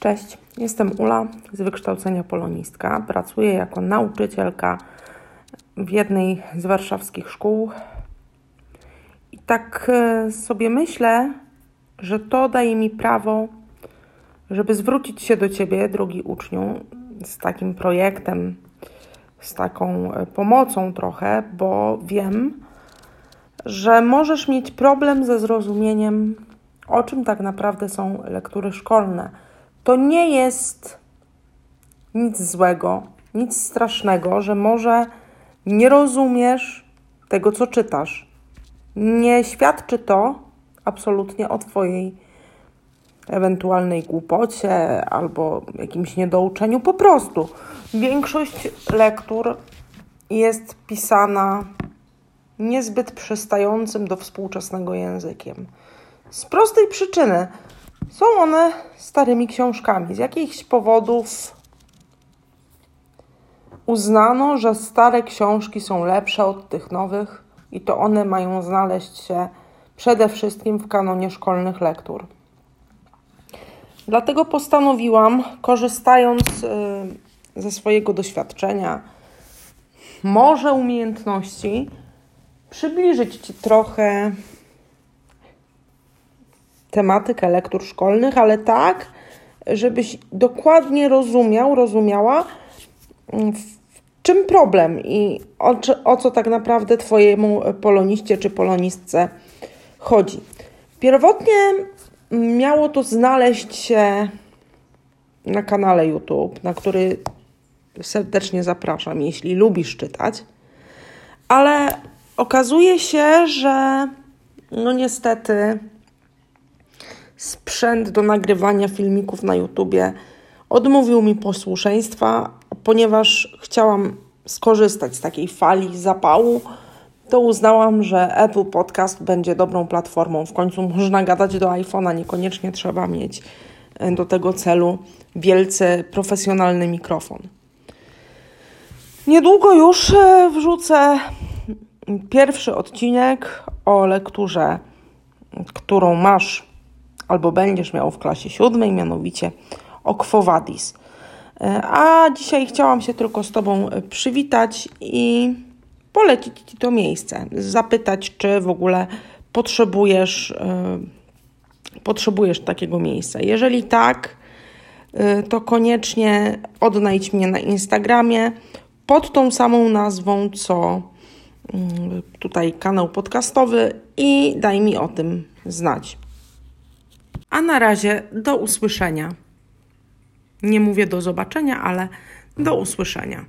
Cześć, jestem Ula z wykształcenia polonistka. Pracuję jako nauczycielka w jednej z warszawskich szkół. I tak e, sobie myślę, że to daje mi prawo, żeby zwrócić się do Ciebie, drogi uczniu, z takim projektem, z taką e, pomocą trochę, bo wiem, że możesz mieć problem ze zrozumieniem, o czym tak naprawdę są lektury szkolne to nie jest nic złego, nic strasznego, że może nie rozumiesz tego, co czytasz. Nie świadczy to absolutnie o Twojej ewentualnej głupocie albo jakimś niedouczeniu. Po prostu większość lektur jest pisana niezbyt przystającym do współczesnego językiem. Z prostej przyczyny są one starymi książkami. Z jakichś powodów uznano, że stare książki są lepsze od tych nowych i to one mają znaleźć się przede wszystkim w kanonie szkolnych lektur. Dlatego postanowiłam, korzystając y, ze swojego doświadczenia, może umiejętności, przybliżyć Ci trochę tematykę lektur szkolnych, ale tak, żebyś dokładnie rozumiał, rozumiała, mm, w czym problem i o, o co tak naprawdę Twojemu poloniście czy polonistce chodzi. Pierwotnie miało to znaleźć się na kanale YouTube, na który serdecznie zapraszam, jeśli lubisz czytać, ale okazuje się, że no niestety sprzęt do nagrywania filmików na YouTubie odmówił mi posłuszeństwa, ponieważ chciałam skorzystać z takiej fali zapału, to uznałam, że Apple Podcast będzie dobrą platformą. W końcu można gadać do iPhone'a, niekoniecznie trzeba mieć e, do tego celu wielce profesjonalny mikrofon. Niedługo już e, wrzucę pierwszy odcinek o lekturze, którą masz albo będziesz miał w klasie siódmej, mianowicie o Quo Vadis. E, a dzisiaj chciałam się tylko z Tobą e, przywitać i polecić Ci to miejsce. Zapytać, czy w ogóle potrzebujesz, yy, potrzebujesz takiego miejsca. Jeżeli tak, to koniecznie odnajdź mnie na Instagramie pod tą samą nazwą, co yy, tutaj kanał podcastowy i daj mi o tym znać. A na razie do usłyszenia. Nie mówię do zobaczenia, ale do usłyszenia.